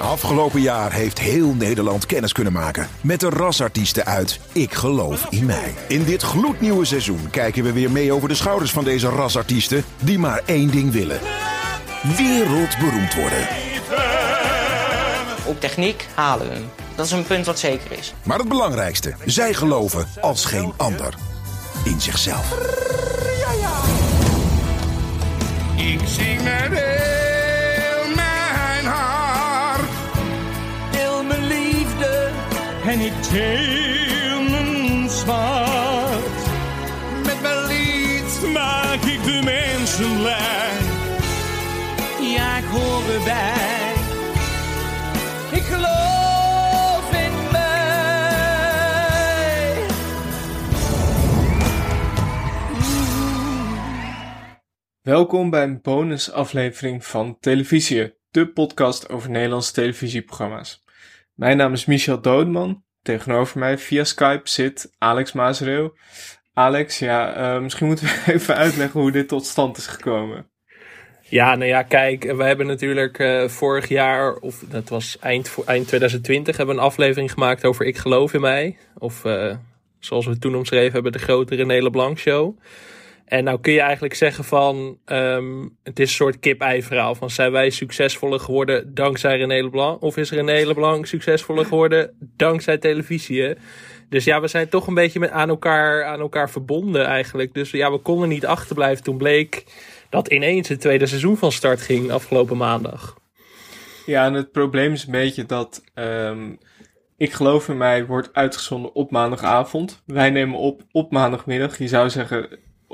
Afgelopen jaar heeft heel Nederland kennis kunnen maken met de rasartiesten uit Ik Geloof in Mij. In dit gloednieuwe seizoen kijken we weer mee over de schouders van deze rasartiesten die maar één ding willen. Wereldberoemd worden. Op techniek halen we hem. Dat is een punt wat zeker is. Maar het belangrijkste, zij geloven als geen ander in zichzelf. Ik zing met en ik zwart. Met mijn lied maak ik de mensen blij. Ja, ik hoor erbij. Ik geloof in mij. Welkom bij een bonusaflevering van Televisie, de podcast over Nederlandse televisieprogramma's. Mijn naam is Michel Doodman. Tegenover mij via Skype zit Alex Maasreel. Alex, ja, eh, misschien moeten we even uitleggen hoe dit tot stand is gekomen. Ja, nou ja, kijk, we hebben natuurlijk eh, vorig jaar, of dat was eind, eind 2020, hebben we een aflevering gemaakt over Ik Geloof in Mij. Of eh, zoals we toen omschreven hebben, de grote René Leblanc show. En nou kun je eigenlijk zeggen van, ehm, het is een soort kip-ei verhaal. Van zijn wij succesvoller geworden dankzij René Leblanc? Of is René Leblanc succesvoller geworden dankzij televisie? Dus ja, we zijn toch een beetje met aan, elkaar, aan elkaar verbonden eigenlijk. Dus ja, we konden niet achterblijven. Toen bleek dat ineens het tweede seizoen van start ging afgelopen maandag. Ja, en het probleem is een beetje dat ehm, Ik Geloof in Mij wordt uitgezonden op maandagavond. Wij nemen op op maandagmiddag. Je zou zeggen,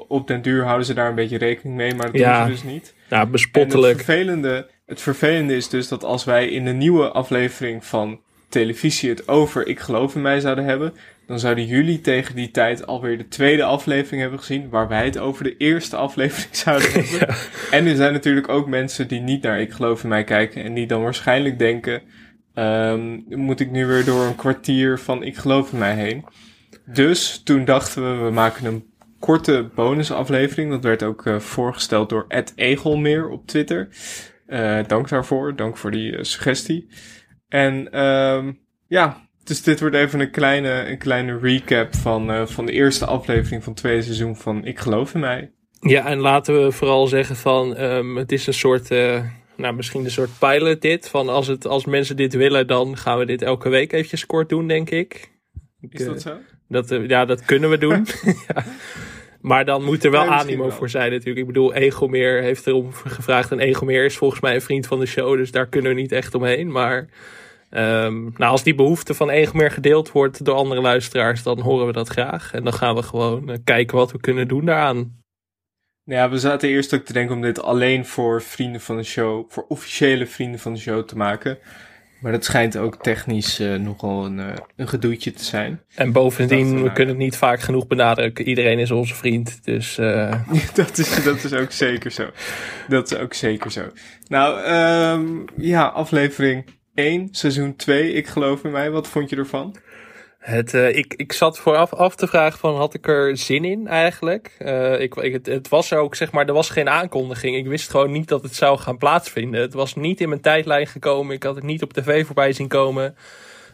op den duur houden ze daar een beetje rekening mee, maar dat Ja. doen ze dus niet. En bespottelijk. het vervelende, het vervelende is dus dat als wij in de nieuwe aflevering van televisie het over Ik Geloof in Mij zouden hebben, dan zouden jullie tegen die tijd alweer de tweede aflevering hebben gezien, waar wij het over de eerste aflevering zouden hebben. En er zijn natuurlijk ook mensen die niet naar Ik Geloof in Mij kijken en die dan waarschijnlijk denken, ehm, moet ik nu weer door een kwartier van Ik Geloof in Mij heen. Dus toen dachten we, we maken een korte bonusaflevering. Dat werd ook eh, voorgesteld door Ed Egelmeer op Twitter. Eh, dank daarvoor, dank voor die eh, suggestie. En ehm, ja, dus dit wordt even een kleine, een kleine recap van, van de eerste aflevering van het tweede seizoen van Ik Geloof in Mij. Ja, en laten we vooral zeggen van, ehm, het is een soort, nou misschien een soort pilot dit. Van als, het, als mensen dit willen, dan gaan we dit elke week eventjes kort doen, denk ik. Is dat zo? Dat, ja, dat kunnen we doen. ja. Maar dan moet er wel Ja, animo wel. voor zijn natuurlijk. Ik bedoel, Egomeer heeft erom gevraagd. En Egomeer is volgens mij een vriend van de show. Dus daar kunnen we niet echt omheen. Maar ehm, nou, als die behoefte van Egomeer gedeeld wordt door andere luisteraars... dan horen we dat graag. En dan gaan we gewoon eh, kijken wat we kunnen doen daaraan. Nou ja, we zaten eerst ook te denken om dit alleen voor vrienden van de show, voor officiële vrienden van de show te maken. Maar dat schijnt ook technisch eh, nogal een, eh, een gedoetje te zijn. En bovendien, we we nou, kunnen het niet vaak genoeg benadrukken. Iedereen is onze vriend. Dus eh, dat, is, dat is ook zeker zo. Dat is ook zeker zo. Nou, ehm, ja, aflevering 1, seizoen 2, ik geloof in mij. Wat vond je ervan? Eh, ik, ik zat vooraf af te vragen van, had ik er zin in eigenlijk? Eh, ik, het, was ook, zeg maar, er was geen aankondiging. Ik wist gewoon niet dat het zou gaan plaatsvinden. Het was niet in mijn tijdlijn gekomen. Ik had het niet op tv voorbij zien komen.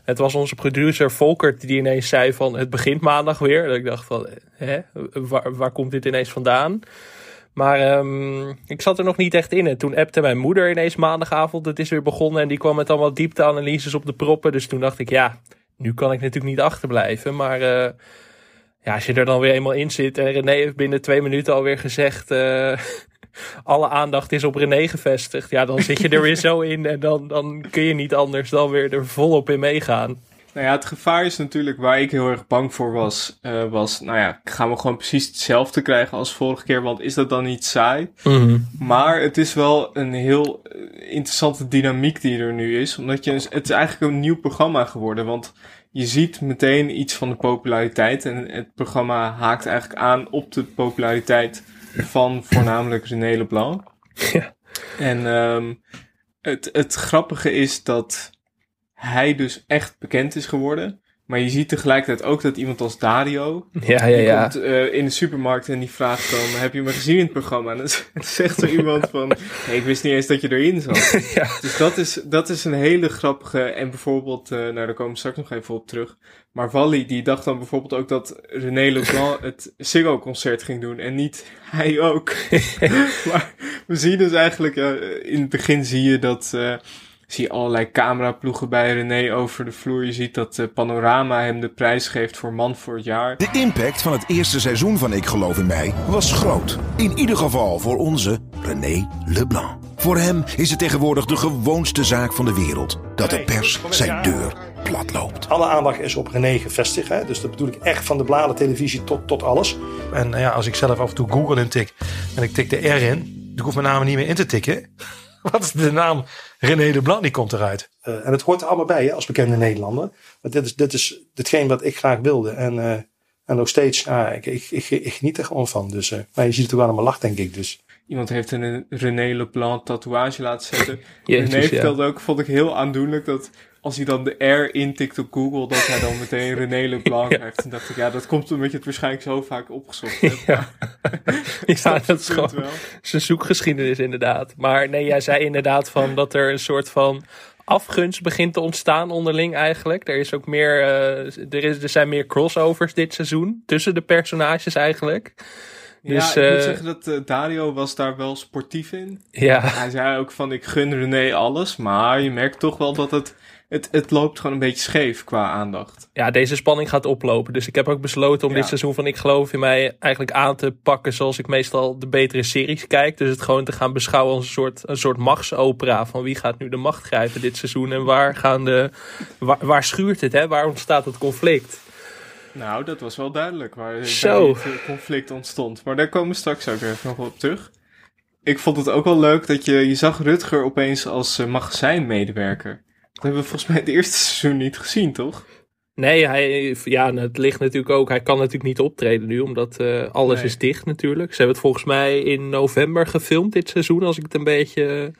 Het was onze producer Volkert die ineens zei van, het begint maandag weer. Dat ik dacht van, hè, waar, waar komt dit ineens vandaan? Maar ehm, ik zat er nog niet echt in. En toen appte mijn moeder ineens maandagavond, het is weer begonnen. En die kwam met allemaal diepteanalyses op de proppen. Dus toen dacht ik, ja, nu kan ik natuurlijk niet achterblijven. Maar eh, ja, als je er dan weer eenmaal in zit. En René heeft binnen twee minuten alweer gezegd. eh, alle aandacht is op René gevestigd. Ja, dan zit je er weer zo in. En dan, dan kun je niet anders dan weer er volop in meegaan. Nou ja, het gevaar is natuurlijk waar ik heel erg bang voor was. eh, was, nou ja, gaan we gewoon precies hetzelfde krijgen als vorige keer? Want is dat dan niet saai? Maar het is wel een heel eh, interessante dynamiek die er nu is. Omdat je, het is eigenlijk een nieuw programma geworden. Want je ziet meteen iets van de populariteit. En het programma haakt eigenlijk aan op de populariteit van voornamelijk René Leblanc. Ja. En ehm, het, het grappige is dat hij dus echt bekend is geworden. Maar je ziet tegelijkertijd ook dat iemand als Dario... Ja, ja, die ja. komt eh, in de supermarkt en die vraagt dan... Heb je me gezien in het programma? En dan zegt zo iemand van... Nee, ik wist niet eens dat je erin zat. Ja. Dus dat is, dat is een hele grappige... En bijvoorbeeld, eh nou daar komen we straks nog even op terug... Maar Wally die dacht dan bijvoorbeeld ook dat René Leblanc het Ziggo-concert ging doen en niet hij ook. maar we zien dus eigenlijk, in het begin zie je dat, eh, zie je allerlei cameraploegen bij René over de vloer. Je ziet dat eh, Panorama hem de prijs geeft voor man voor het jaar. De impact van het eerste seizoen van Ik Geloof in Mij was groot. In ieder geval voor onze René Leblanc. Voor hem is het tegenwoordig de gewoonste zaak van de wereld dat de pers zijn deur plat loopt. Alle aandacht is op René gevestigd. Hè? Dus dat bedoel ik echt van de bladen, televisie tot, tot alles. En nou ja, als ik zelf af en toe Google intik en ik tik de R in, ik hoef mijn naam niet meer in te tikken. Wat is de naam René de Blanc? Die komt eruit. Eh, en het hoort er allemaal bij hè, als bekende Nederlander. Maar dit is, dit is hetgeen wat ik graag wilde. En, eh, en nog steeds, ja, ik, ik, ik, ik geniet er gewoon van. Dus, eh, maar je ziet het ook allemaal lach, denk ik. Dus. Iemand heeft een René Leblanc tatoeage laten zetten. Jezus, René ja. vertelde ook, vond ik heel aandoenlijk, dat als hij dan de R intikt op Google, dat hij dan meteen René Leblanc heeft. En dacht ik, ja, dat komt omdat je het waarschijnlijk zo vaak opgezocht hebt. Ja, ja dat is punt gewoon wel. zijn zoekgeschiedenis inderdaad. Maar nee, jij zei inderdaad van dat er een soort van afgunst begint te ontstaan onderling eigenlijk. Er, is ook meer, eh, er, is, er zijn meer crossovers dit seizoen tussen de personages eigenlijk. Dus, ja, ik moet eh, zeggen dat eh, Dario was daar wel sportief in. Ja, Hij zei ook van, ik gun René alles, maar je merkt toch wel dat het, het, het loopt gewoon een beetje scheef qua aandacht. ja, deze spanning gaat oplopen. Dus ik heb ook besloten om Ja. dit seizoen van Ik Geloof in Mij eigenlijk aan te pakken zoals ik meestal de betere series kijk. Dus het gewoon te gaan beschouwen als een soort, een soort machtsopera. Van wie gaat nu de macht grijpen dit seizoen en waar, gaan de, waar, waar schuurt het, hè? waar ontstaat het conflict? Nou, dat was wel duidelijk waar Zo. dit eh, conflict ontstond. Maar daar komen we straks ook even nog op terug. Ik vond het ook wel leuk dat je, je zag Rutger opeens als eh, magazijnmedewerker. Dat hebben we volgens mij het eerste seizoen niet gezien, toch? Nee, hij, ja, het ligt natuurlijk ook. Hij kan natuurlijk niet optreden nu, omdat eh, alles Nee. is dicht natuurlijk. Ze hebben het volgens mij in november gefilmd dit seizoen, als ik het een beetje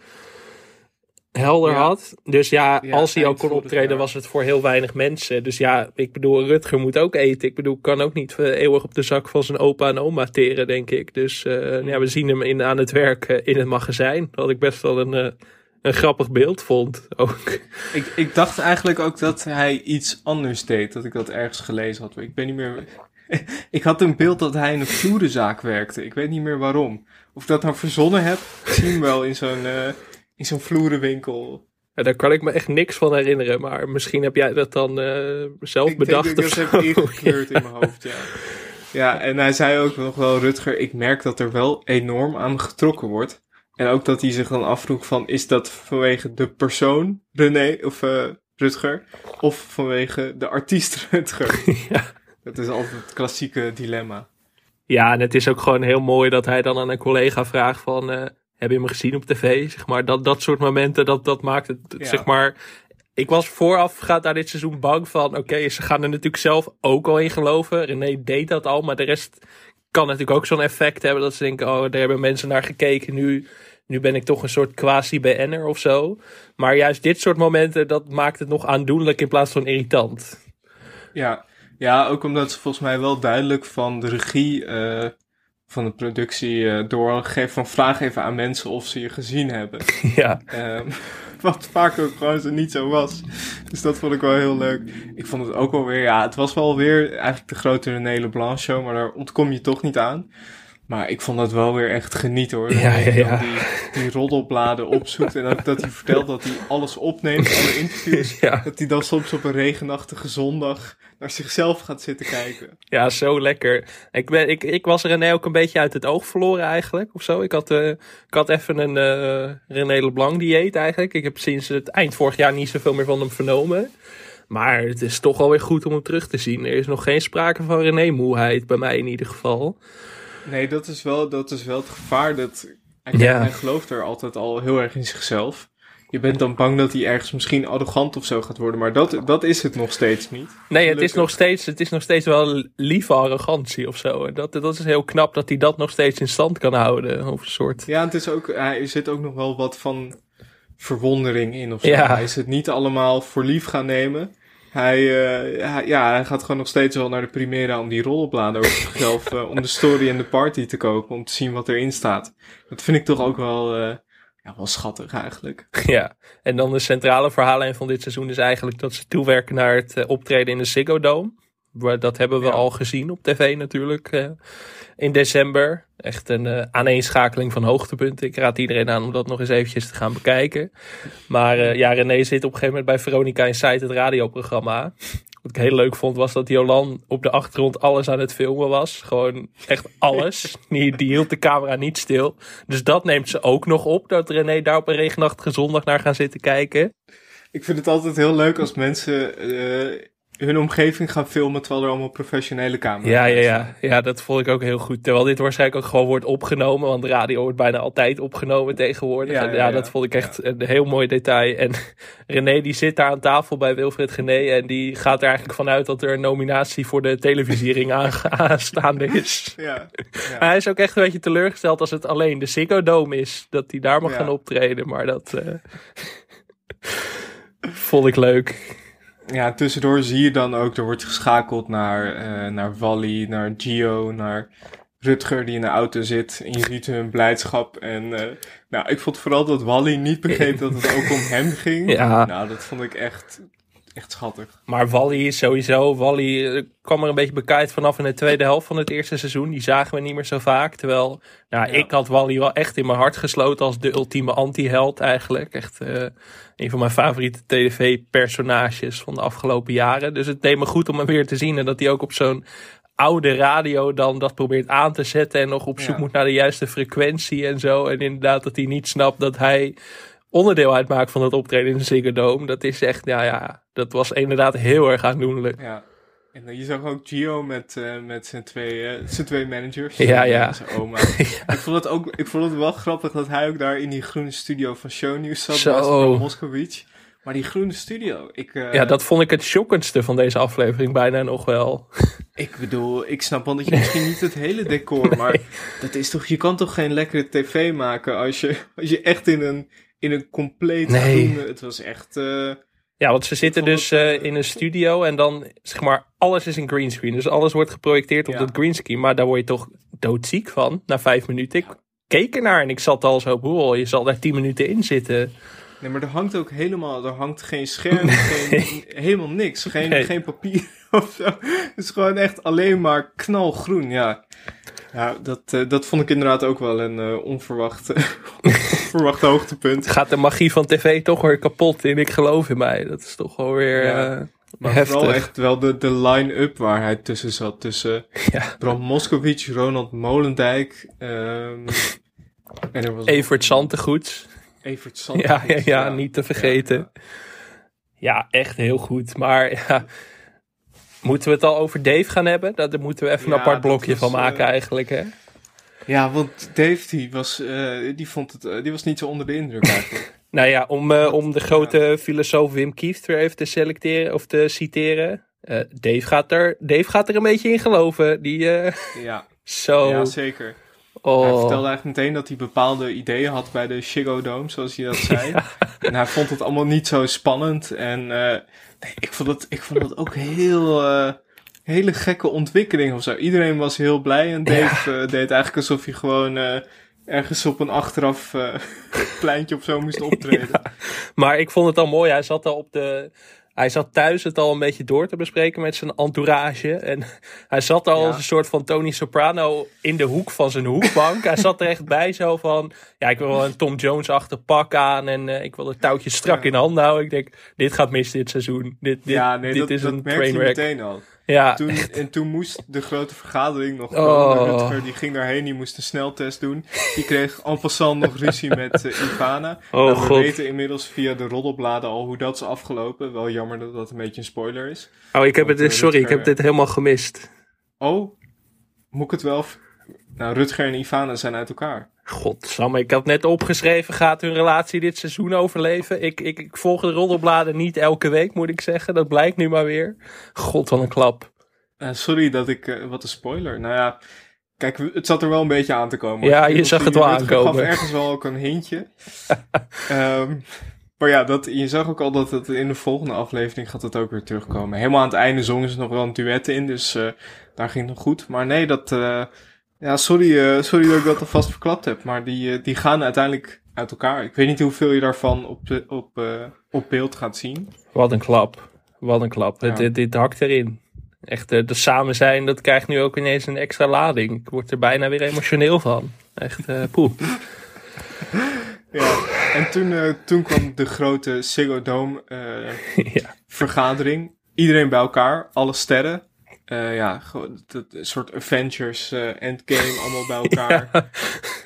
eh, helder Ja. had. Dus ja, Ja, als hij ook kon optreden, was het voor heel weinig mensen. Dus ja, ik bedoel, Rutger moet ook eten. Ik bedoel, kan ook niet eh, eeuwig op de zak van zijn opa en oma teren, denk ik. Dus ja, we zien hem in, aan het werk in het magazijn. Wat ik best wel een, een grappig beeld vond. Ook. Ik, ik dacht eigenlijk ook dat hij iets anders deed. Dat ik dat ergens gelezen had. Ik ben niet meer... ik had een beeld dat hij in een vloerenzaak werkte. Ik weet niet meer waarom. Of ik dat nou verzonnen heb. Ik zie hem wel in zo'n eh, in zo'n vloerenwinkel. Ja, daar kan ik me echt niks van herinneren. Maar misschien heb jij dat dan eh, zelf ik bedacht denk dat ik dat heb ingekleurd in mijn hoofd, ja. Ja, en hij zei ook nog wel, Rutger, ik merk dat er wel enorm aan getrokken wordt. En ook dat hij zich dan afvroeg van, is dat vanwege de persoon René of eh, Rutger? Of vanwege de artiest Rutger? Ja. Dat is altijd het klassieke dilemma. Ja, en het is ook gewoon heel mooi dat hij dan aan een collega vraagt van... eh, heb je me gezien op tv? Zeg maar, dat, dat soort momenten, dat, dat maakt het, Ja. zeg maar... Ik was vooraf gaat naar dit seizoen bang van... Oké, ze gaan er natuurlijk zelf ook al in geloven. René deed dat al, maar de rest kan natuurlijk ook zo'n effect hebben... dat ze denken, oh, daar hebben mensen naar gekeken. Nu, nu ben ik toch een soort quasi-BN'er of zo. Maar juist dit soort momenten, dat maakt het nog aandoenlijk in plaats van irritant. Ja, ja ook omdat ze volgens mij wel duidelijk van de regie eh, van de productie eh doorgegeven van vraag even aan mensen of ze je gezien hebben. ja. Ehm, wat vaak ook gewoon zo niet zo was. Dus dat vond ik wel heel leuk. Ik vond het ook wel weer, ja, het was wel weer eigenlijk de grote René Leblanc show, maar daar ontkom je toch niet aan. Maar ik vond het wel weer echt genieten hoor. Ja, Dat Die, die roddelbladen opzoekt en dat hij vertelt dat hij alles opneemt, alle interviews. Ja. Dat hij dan soms op een regenachtige zondag naar zichzelf gaat zitten kijken. Ja, zo lekker. Ik, ben, ik, ik was René ook een beetje uit het oog verloren eigenlijk, of zo. Ik had, eh, ik had even een eh René Leblanc dieet eigenlijk. Ik heb sinds het eind vorig jaar niet zoveel meer van hem vernomen. Maar het is toch wel weer goed om hem terug te zien. Er is nog geen sprake van René-moeheid, bij mij in ieder geval. Nee, dat is wel, dat is wel het gevaar. Dat, hij, Ja. hij gelooft er altijd al heel erg in zichzelf. Je bent dan bang dat hij ergens misschien arrogant of zo gaat worden. Maar dat, dat is het nog steeds niet. Nee, het is, nog steeds, het is nog steeds wel lieve arrogantie of zo. En Dat, dat is heel knap dat hij dat nog steeds in stand kan houden. Of een soort... Ja, het is ook, er zit ook nog wel wat van verwondering in of zo. Ja. Hij is het niet allemaal voor lief gaan nemen. Hij, eh, hij- ja, hij gaat gewoon nog steeds wel naar de Primera om die rollenbladen over zichzelf, eh, om de story en de party te kopen, om te zien wat erin staat. Dat vind ik toch ook wel, eh, ja, wel schattig eigenlijk. Ja, en dan de centrale verhaallijn van dit seizoen is eigenlijk dat ze toewerken naar het eh, optreden in de Ziggo Dome. Dat hebben we Ja. al gezien op tv natuurlijk in december. Echt een eh, aaneenschakeling van hoogtepunten. Ik raad iedereen aan om dat nog eens eventjes te gaan bekijken. Maar eh, ja, René zit op een gegeven moment bij Veronica Inside, het radioprogramma. Wat ik heel leuk vond was dat Jolan op de achtergrond alles aan het filmen was. Gewoon echt alles. die, die hield de camera niet stil. Dus dat neemt ze ook nog op. Dat René daar op een regenachtige zondag naar gaan zitten kijken. Ik vind het altijd heel leuk als mensen eh, hun omgeving gaan filmen terwijl er allemaal professionele camera's Ja, ja, zijn. ja. ja, dat vond ik ook heel goed. Terwijl dit waarschijnlijk ook gewoon wordt opgenomen. Want de radio wordt bijna altijd opgenomen tegenwoordig. Ja, Ja, dat vond ik echt een heel mooi detail. En René die zit daar aan tafel bij Wilfred Gené. En die gaat er eigenlijk vanuit dat er een nominatie voor de televisiering aanstaande is. Ja, Maar hij is ook echt een beetje teleurgesteld als het alleen de Ziggo Dome is. Dat hij daar mag gaan optreden. Maar dat eh, vond ik leuk. Ja, tussendoor zie je dan ook, er wordt geschakeld naar, eh, naar Wally, naar Gio, naar Rutger die in de auto zit. En je ziet hun blijdschap. En eh, nou, ik vond vooral dat Wally niet begreep dat het ook om hem ging. Ja. Nou, dat vond ik echt, echt schattig. Maar Wally is sowieso. Wally eh, kwam er een beetje bekijkt vanaf in de tweede helft van het eerste seizoen. Die zagen we niet meer zo vaak. Terwijl, nou, Ja. ik had Wally wel echt in mijn hart gesloten als de ultieme anti-held eigenlijk. Echt eh, een van mijn favoriete tv-personages van de afgelopen jaren. Dus het deed me goed om hem weer te zien. En dat hij ook op zo'n oude radio dan dat probeert aan te zetten. En nog op zoek Ja. moet naar de juiste frequentie en zo. En inderdaad dat hij niet snapt dat hij onderdeel uitmaakt van het optreden in de Ziggo Dome. Dat is echt, ja, ja, dat was inderdaad heel erg aandoenlijk. Ja. En eh, je zag ook Gio met, eh, met zijn, twee, eh, zijn twee managers. Ja, ja. Zijn oma. ik, vond het ook, ik vond het wel grappig dat hij ook daar in die groene studio van Shownieuws zat. Zo. Moskowitz. Maar die groene studio, ik, Ja, dat vond ik het shockendste van deze aflevering bijna nog wel. ik bedoel, ik snap wel dat je misschien niet het hele decor, maar dat is toch, je kan toch geen lekkere tv maken als je, als je echt in een, in een compleet Nee. groene, het was echt, eh, Ja, want ze zitten dus het, eh, in een studio en dan, zeg maar, alles is in greenscreen. Dus alles wordt geprojecteerd op Ja. dat greenscreen. Maar daar word je toch doodziek van, na vijf minuten. Ik keek ernaar en ik zat al zo, boel, je zal daar tien minuten in zitten. Nee, maar er hangt ook helemaal, er hangt geen scherm, geen, helemaal niks. Geen, Nee. geen papier of zo. Het is gewoon echt alleen maar knalgroen, ja. Ja, dat, eh, dat vond ik inderdaad ook wel een eh, onverwacht, onverwacht hoogtepunt. Gaat de magie van tv toch weer kapot en ik geloof in mij. Dat is toch wel weer Ja. eh, Maar heftig. vooral echt wel de, de line-up waar hij tussen zat. Tussen Ja. Bram Moskowitz, Ronald Molendijk. ehm, en er was Evert Santegoeds. Evert Ja, ja, ja, niet te vergeten. Ja, Ja, echt heel goed. Maar ja, moeten we het al over Dave gaan hebben? Dat, daar moeten we even Ja, een apart blokje was, van maken eh, eigenlijk, hè? Ja, want Dave die was, eh, die vond het, eh, die was niet zo onder de indruk eigenlijk. Nou ja, om, eh, om de grote filosoof Wim Kieft weer even te selecteren of te citeren. Eh, Dave, gaat er, Dave gaat er een beetje in geloven. Die, eh, ja, zo. ja, zeker. Oh. Hij vertelde eigenlijk meteen dat hij bepaalde ideeën had bij de Chigo Dome, zoals hij dat zei. En hij vond het allemaal niet zo spannend. En eh, nee, ik, vond het, ik vond het ook heel, eh, hele gekke ontwikkeling of zo. Iedereen was heel blij en Dave eh, deed eigenlijk alsof hij gewoon ergens op een achteraf eh, pleintje of zo moest optreden. Maar ik vond het al mooi. Hij zat al op de. Hij zat thuis het al een beetje door te bespreken met zijn entourage. En hij zat al Ja. als een soort van Tony Soprano in de hoek van zijn hoekbank. hij zat er echt bij zo van... Ja, ik wil wel een Tom Jones-achtig pak aan. En eh, ik wil het touwtje strak Ja. in handen houden. Ik denk, dit gaat mis dit seizoen. Dit, dit, ja, nee, dit dat, is dat een trainwreck. meteen al. Ja, Toen, en toen moest de grote vergadering nog Oh. komen. Rutger die ging daarheen, die moest een sneltest doen. Die kreeg en passant nog ruzie met eh, Ivana. Oh, Nou, we God. weten inmiddels via de roddelbladen al hoe dat is afgelopen. Wel jammer dat dat een beetje een spoiler is. oh, ik heb Want, het, eh, sorry, ik heb dit helemaal gemist. Oh, moet ik het wel... Nou, Rutger en Ivana zijn uit elkaar. Godsamme, ik had net opgeschreven, gaat hun relatie dit seizoen overleven? Ik, ik, ik volg de roddelbladen niet elke week, moet ik zeggen. Dat blijkt nu maar weer. God, wat een klap. Eh, sorry dat ik... eh, wat een spoiler. Nou ja, kijk, het zat er wel een beetje aan te komen. Ja, Ik je zag het wel aankomen. gaf ergens wel ook een hintje. Ehm, Maar ja, dat, je zag ook al dat het in de volgende aflevering gaat het ook weer terugkomen. Helemaal aan het einde zongen ze nog wel een duet in, dus uh, daar ging het nog goed. Maar nee, dat... Ja, sorry, uh, sorry dat ik dat alvast verklapt heb. Maar die, die gaan uiteindelijk uit elkaar. Ik weet niet hoeveel je daarvan op, op, op beeld gaat zien. Wat een klap. Wat een klap. Ja. Dit, dit hakt erin. Echt, de samen zijn, dat krijgt nu ook ineens een extra lading. Ik word er bijna weer emotioneel van. Echt, poep. Ja, en toen, toen kwam de grote Ziggo Dome uh, ja. vergadering. Iedereen bij elkaar, alle sterren. Uh, ja, gewoon een soort Avengers Endgame, allemaal bij elkaar. Ja.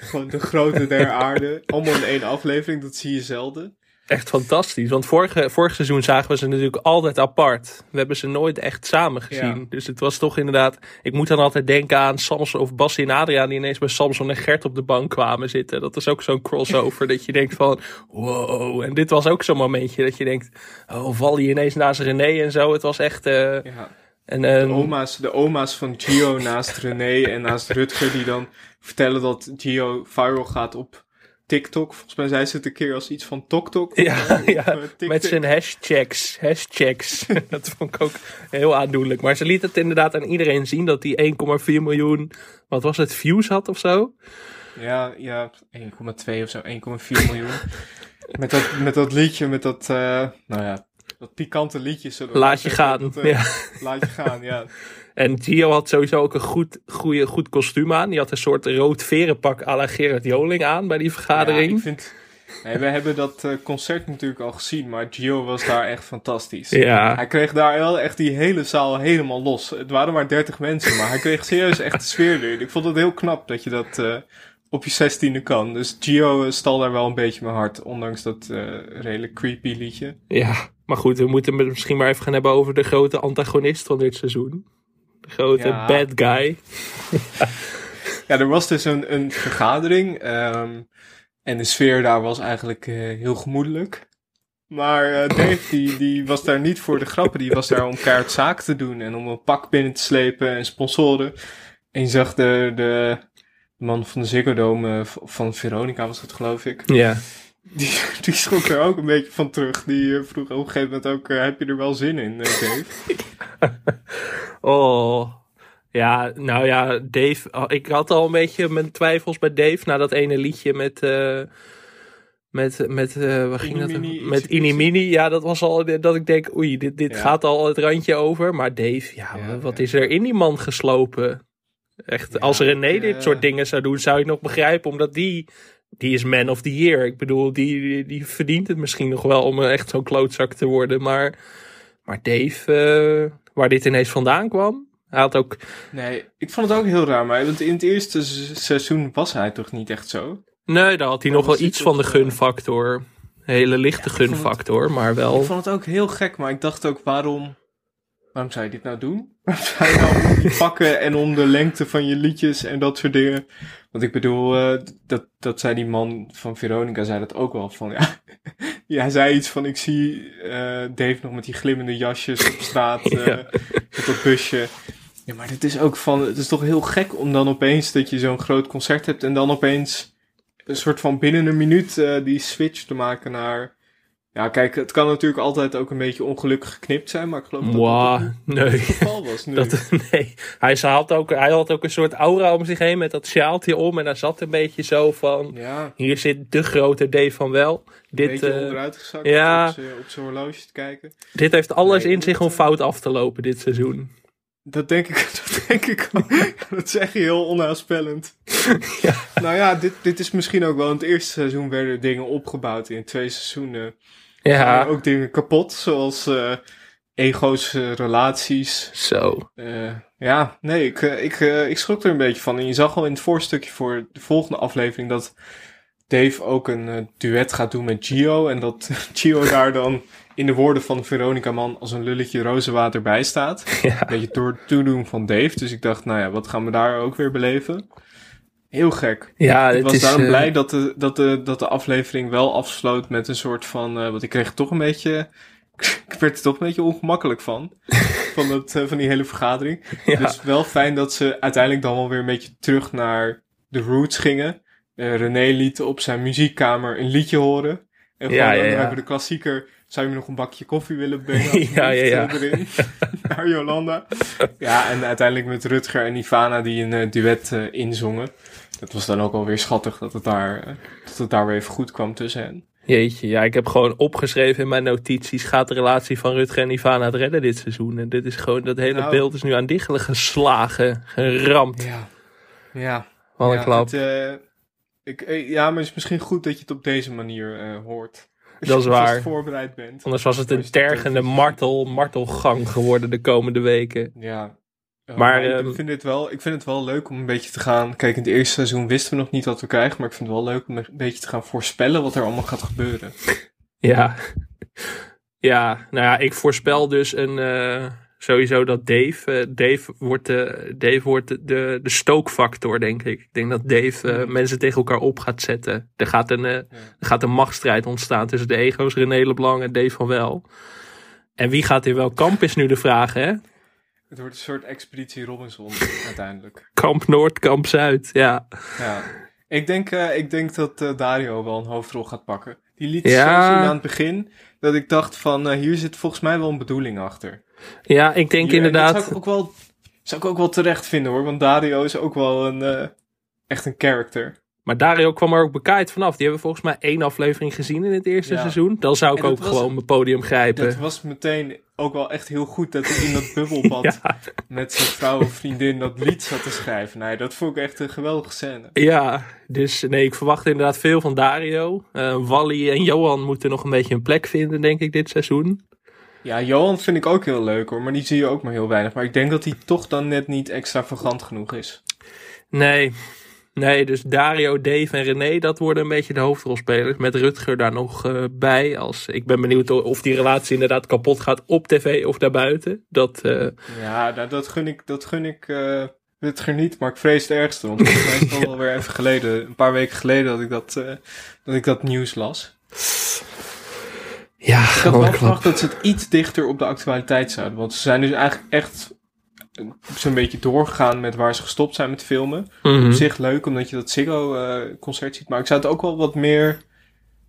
Gewoon de grote der aarde. Allemaal in één aflevering, dat zie je zelden echt fantastisch. Want vorige, vorig seizoen zagen we ze natuurlijk altijd apart. We hebben ze nooit echt samen gezien. Dus het was toch inderdaad... Ik moet dan altijd denken aan Samson of Bassie en Adriaan... die ineens bij Samson en Gert op de bank kwamen zitten. Dat is ook zo'n crossover dat je denkt van... Wow. En dit was ook zo'n momentje dat je denkt... Oh, val je ineens naast René en zo. Het was echt... Uh, ja. En, de, ehm, oma's, de oma's van Gio naast René en naast Rutger... die dan vertellen dat Gio viral gaat op TikTok. Volgens mij zei ze het een keer als iets van TokTok. Ja, ja eh, met zijn hashtags. Hashtags. dat vond ik ook heel aandoenlijk. Maar ze liet het inderdaad aan iedereen zien dat hij 1,4 miljoen, wat was het, views had of zo? Ja, ja 1,2 of zo, 1,4 miljoen. met, dat, met dat liedje, met dat, uh, nou ja, dat pikante liedje. Laat je gaan. Dat, uh, ja. Laat je gaan, ja. En Gio had sowieso ook een goed, goede, goed kostuum aan. Die had een soort rood verenpak à la Gerard Joling aan bij die vergadering. Ja, ik vind... Nee, we hebben dat uh, concert natuurlijk al gezien, maar Gio was daar echt fantastisch. Ja. Hij kreeg daar wel echt die hele zaal helemaal los. Het waren maar 30 mensen, maar hij kreeg serieus echt de sfeer erin. Ik vond het heel knap dat je dat uh, op je zestiende kan. Dus Gio uh, stal daar wel een beetje mijn hart, ondanks dat redelijk creepy liedje. Ja, maar goed, we moeten het misschien maar even gaan hebben over de grote antagonist van dit seizoen grote bad guy. ja, er was dus een, een vergadering. Ehm, en de sfeer daar was eigenlijk uh, heel gemoedelijk. Maar uh, Dave, die, die was daar niet voor de grappen. Die was daar om kaart zaken te doen. En om een pak binnen te slepen en sponsoren. En je zag de, de man van de Ziggo Dome, uh, van Veronica was dat geloof ik. Ja. Die, die schrok er ook een beetje van terug. Die vroeg op een gegeven moment ook, heb je er wel zin in, Dave? Oh. Ja, nou ja, Dave. Oh, ik had al een beetje mijn twijfels bij Dave na dat ene liedje met. Uh, met, met, uh, waar ging dat? Met Inimini. Ja, dat was al dat ik denk, oei, dit, dit gaat al het randje over. Maar Dave, ja, wat is er in die man geslopen? Echt, als René dit soort dingen zou doen, zou ik nog begrijpen. Omdat die, die is man of the year. Ik bedoel, die, die, die verdient het misschien nog wel om echt zo'n klootzak te worden. Maar, maar Dave, uh, waar dit ineens vandaan kwam. Hij had ook... Nee, ik vond het ook heel raar, maar want in het eerste seizoen was hij toch niet echt zo? Nee, daar had hij nog wel iets van de eh, gunfactor. Hele lichte gunfactor, maar wel... Ik vond het ook heel gek, maar ik dacht ook, waarom... Waarom zou je dit nou doen? Waarom zou je nou die pakken en om de lengte van je liedjes en dat soort dingen? Want ik bedoel, uh, dat, dat zei die man van Veronica, zei dat ook wel van, ja, ja, hij zei iets van, ik zie uh, Dave nog met die glimmende jasjes op straat, uh, ja. met dat busje. Ja, maar het is ook van, het is toch heel gek om dan opeens dat je zo'n groot concert hebt en dan opeens een soort van binnen een minuut die switch te maken naar ja, kijk, het kan natuurlijk altijd ook een beetje ongelukkig geknipt zijn, maar ik geloof dat wow, dat nee. het geval was nu. Dat, nee, hij had, ook, hij had ook een soort aura om zich heen met dat sjaaltje om en daar zat een beetje zo van, ja. hier zit de grote D van wel. Dit, een beetje uh, onderuit gezakt ja, op zijn horloge te kijken. Dit heeft alles in zich om fout af te lopen dit seizoen. Dat denk ik, dat denk ik dat zeg je heel onaanspellend. ja. Nou ja, dit, dit is misschien ook wel in het eerste seizoen werden dingen opgebouwd. In twee seizoenen ja. ook dingen kapot, zoals uh, ego's, uh, relaties. Zo. Uh, ja, nee, ik, ik, ik schrok er een beetje van. En je zag al in het voorstukje voor de volgende aflevering dat Dave ook een duet gaat doen met Gio. En dat Gio daar dan in de woorden van Veronica Man als een lulletje rozenwater bij staat. Ja. Een beetje door het toedoen van Dave. Dus ik dacht, nou ja, wat gaan we daar ook weer beleven? Heel gek. Ja, ik was is, daarom uh... blij dat de, dat, de, dat de aflevering wel afsloot met een soort van. Uh, want ik kreeg toch een beetje. ik werd er toch een beetje ongemakkelijk van. van, dat, uh, van die hele vergadering. Ja. Dus wel fijn dat ze uiteindelijk dan wel weer een beetje terug naar de roots gingen. René liet op zijn muziekkamer een liedje horen. En Ja, gewoon, ja. hebben we de klassieker. Zou je me nog een bakje koffie willen brengen? Ja, ja, ja. Erin. Naar Jolanda. Ja, en uiteindelijk met Rutger en Ivana die een eh, duet eh, inzongen. Dat was dan ook alweer schattig dat het, daar, eh, dat het daar weer even goed kwam tussen hen. Jeetje, ja, ik heb gewoon opgeschreven in mijn notities. Gaat de relatie van Rutger en Ivana het redden dit seizoen? En dit is gewoon, dat hele Nou. beeld is nu aan diggelen geslagen, geramd. Ja. Ja. Wat een ja, klap. het, ik, ja, maar het is misschien goed dat je het op deze manier hoort. Als Dat is je alvast waar. voorbereid bent. Anders was het een Als je op tergende martel, martelgang geworden de komende weken. Ja. Ja, Maar, maar ehm, ik, vind het wel, ik vind het wel leuk om een beetje te gaan. Kijk, in het eerste seizoen wisten we nog niet wat we krijgen. Maar ik vind het wel leuk om een beetje te gaan voorspellen wat er allemaal gaat gebeuren. Ja. Ja, nou ja, ik voorspel dus een, eh, sowieso dat Dave, eh, Dave wordt, de, Dave wordt de, de, de stookfactor, denk ik. Ik denk dat Dave eh, Hmm. mensen tegen elkaar op gaat zetten. Er gaat een, eh, er gaat een machtsstrijd ontstaan tussen de ego's René Leblanc en Dave van Wel. En wie gaat in welk kamp is nu de vraag, hè? Het wordt een soort expeditie Robinson uiteindelijk. Kamp Noord, kamp Zuid, ja. Ja. Ik denk, ik denk dat Dario wel een hoofdrol gaat pakken. Die liet Ja. zo zien aan het begin dat ik dacht van eh, hier zit volgens mij wel een bedoeling achter. Ja, ik denk Hier- inderdaad... Dat zou ik, ook wel, zou ik ook wel terecht vinden hoor. Want Dario is ook wel een, eh, echt een character. Maar Dario kwam er ook bekaaid vanaf. Die hebben volgens mij één aflevering gezien in het eerste Ja. seizoen. Dan zou ik ook was- gewoon mijn podium grijpen. Dat was meteen ook wel echt heel goed dat hij in dat bubbelbad Ja, met zijn vrouw of vriendin dat lied zat te schrijven. Nee, dat vond ik echt een geweldige scène. ja, dus nee, ik verwacht inderdaad veel van Dario. Eh, Wally en Johan moeten nog een beetje een plek vinden, denk ik, dit seizoen. Ja, Johan vind ik ook heel leuk hoor, maar die zie je ook maar heel weinig. Maar ik denk dat hij toch dan net niet extravagant genoeg is. Nee, nee, dus Dario, Dave en René, dat worden een beetje de hoofdrolspelers. Met Rutger daar nog eh, bij. Als, ik ben benieuwd of die relatie inderdaad kapot gaat op tv of daarbuiten. Dat, eh, Ja, nou, dat gun ik, dat gun ik eh Rutger niet, maar ik vrees het ergste. Want volgens mij is het al wel weer even geleden, een paar weken geleden dat ik dat, dat, ik dat nieuws las. ja, Ik had wel verwacht dat ze het iets dichter op de actualiteit zouden. Want ze zijn dus eigenlijk echt zo'n beetje doorgegaan met waar ze gestopt zijn met filmen. Mhm. Op zich leuk, omdat je dat Ziggo-concert ziet. Maar ik zou het ook wel wat meer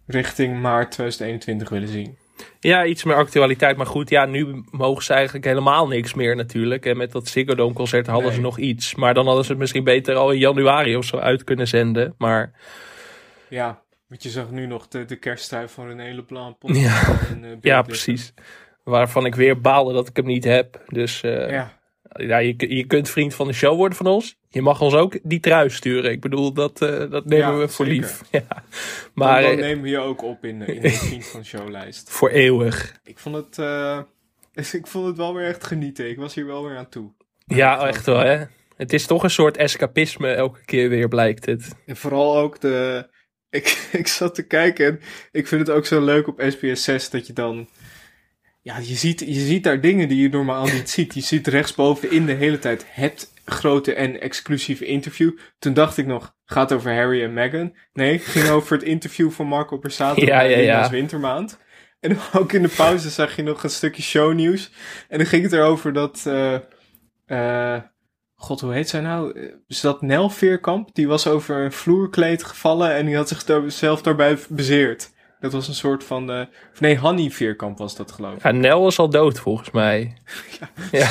richting maart 2021 willen zien. Ja, iets meer actualiteit. Maar goed, ja, nu mogen ze eigenlijk helemaal niks meer natuurlijk. En met dat Ziggo Dome concert hadden ze nog iets. Maar dan hadden ze het misschien beter al in januari of zo uit kunnen zenden. Maar Ja, want je zag nu nog de, de kersttrui van René Leblanc. Ja. En, eh, ja, beeldlichten. precies. Waarvan ik weer baalde dat ik hem niet heb. Dus eh, ja. Ja, je, je kunt vriend van de show worden van ons. Je mag ons ook die trui sturen. Ik bedoel, dat, eh, dat nemen Ja, we voor zeker. lief. Ja. maar Maar dan, eh, nemen we je ook op in, in de vriend van de showlijst. voor eeuwig. Ik vond het, eh, ik vond het wel weer echt genieten. Ik was hier wel weer aan toe. Ja, echt wel hè. Het is toch een soort escapisme elke keer weer, blijkt het. En vooral ook de. Ik, ik zat te kijken en ik vind het ook zo leuk op SBS 6 dat je dan. Ja, je ziet, je ziet daar dingen die je normaal niet ziet. Je ziet rechtsbovenin de hele tijd het grote en exclusieve interview. Toen dacht ik nog, gaat over Harry en Meghan. Nee, het ging over het interview van Marco Borsato Ja, ja, ja. Wintermaand. En ook in de pauze zag je nog een stukje shownieuws. En dan ging het erover dat... eh, eh, God, hoe heet zij nou? Is dat Nel Veerkamp? Die was over een vloerkleed gevallen en die had zichzelf daarbij bezeerd. Dat was een soort van... eh, of nee, Hanny Veerkamp was dat geloof ik. Ja, Nel is al dood volgens mij. Ja,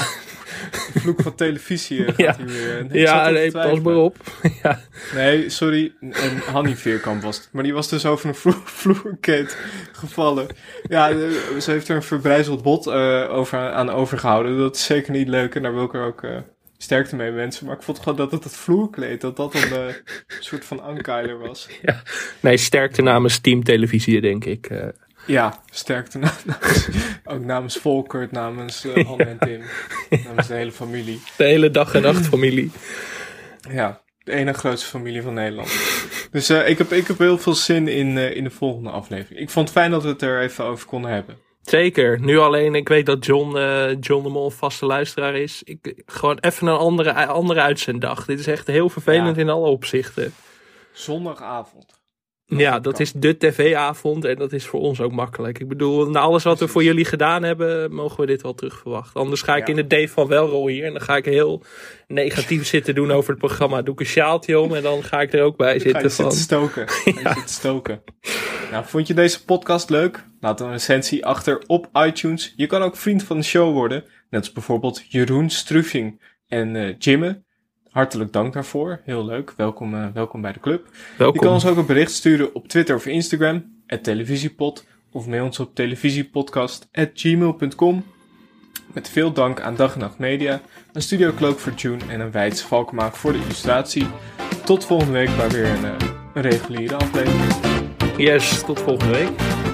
De vloek van televisie eh, gaat Ja. hier weer. Ik ja nee, pas maar op. ja. Nee, sorry. En Hanny Veerkamp was het. Maar die was dus over een vloer, vloerkleed gevallen. Ja, eh, ze heeft er een verbrijzeld bot eh, over, aan overgehouden. Dat is zeker niet leuk en daar wil ik er ook... eh, Sterkte mee mensen, maar ik vond gewoon dat het het vloerkleed, dat dat een eh, soort van ankeiler was. Nee, sterkte namens Team Televisie, denk ik. eh. Ja, sterkte na- namens, ook namens Volkert, namens eh Han en Tim, namens de hele familie. de hele dag en nacht familie. Ja, de ene grootste familie van Nederland. Dus ik, heb, ik heb heel veel zin in, in de volgende aflevering. Ik vond het fijn dat we het er even over konden hebben. Zeker. Nu alleen, ik weet dat John, eh, John de Mol een vaste luisteraar is. Ik, gewoon even een andere, andere uitzenddag. Dit is echt heel vervelend Ja. in alle opzichten. Zondagavond. Ja, dat is de tv-avond en dat is voor ons ook makkelijk. Ik bedoel, na alles wat we voor jullie gedaan hebben, mogen we dit wel terug verwachten. Anders ga ik Ja. in de Dave van Welrol hier en dan ga ik heel negatief zitten doen over het programma. Doe ik een sjaaltje om en dan ga ik er ook bij Dan ga je zitten van... zitten stoken. Ga je zitten stoken. Nou, vond je deze podcast leuk? Laat een recensie achter op iTunes. Je kan ook vriend van de show worden. Net als bijvoorbeeld Jeroen Struffing en uh, Jimme. Hartelijk dank daarvoor. Heel leuk. Welkom, uh, welkom bij de club. Welkom. Je kan ons ook een bericht sturen op Twitter of Instagram. televisiepod. Of mail ons op televisiepodcast.gmail.com. Met veel dank aan Dag en Nacht Media, een Studio Cloak voor June en een Wijts Valkmaak voor de illustratie. Tot volgende week bij weer een, uh, een reguliere aflevering. Yes, tot volgende week.